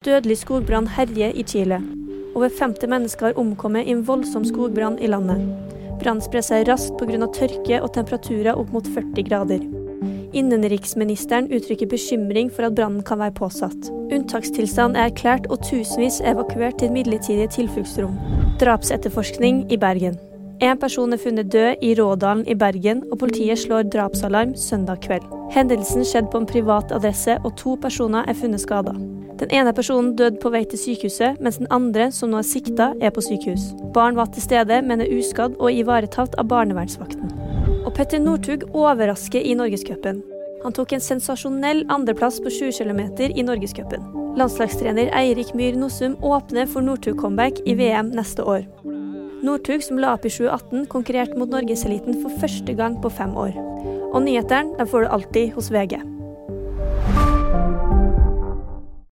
Dødelig skogbrann herjer i Chile. Over 50 mennesker har omkommet i en voldsom skogbrann i landet. Brannen sprer seg raskt pga. tørke og temperaturer opp mot 40 grader. Innenriksministeren uttrykker bekymring for at brannen kan være påsatt. Unntakstilstand er erklært og tusenvis er evakuert til midlertidige tilfluktsrom. Drapsetterforskning i Bergen. En person er funnet død i Rådalen i Bergen, og politiet slår drapsalarm søndag kveld. Hendelsen skjedde på en privat adresse, og to personer er funnet skada. Den ene personen døde på vei til sykehuset, mens den andre, som nå er sikta, er på sykehus. Barn var til stede, men er uskadd og ivaretatt av barnevernsvakten. Og Petter Northug overrasker i Norgescupen. Han tok en sensasjonell andreplass på 7 km i Norgescupen. Landslagstrener Eirik Myhr Nossum åpner for Northug-comeback i VM neste år. Northug, som la opp i 2018, konkurrerte mot norgeseliten for første gang på fem år. Og nyhetene får du alltid hos VG.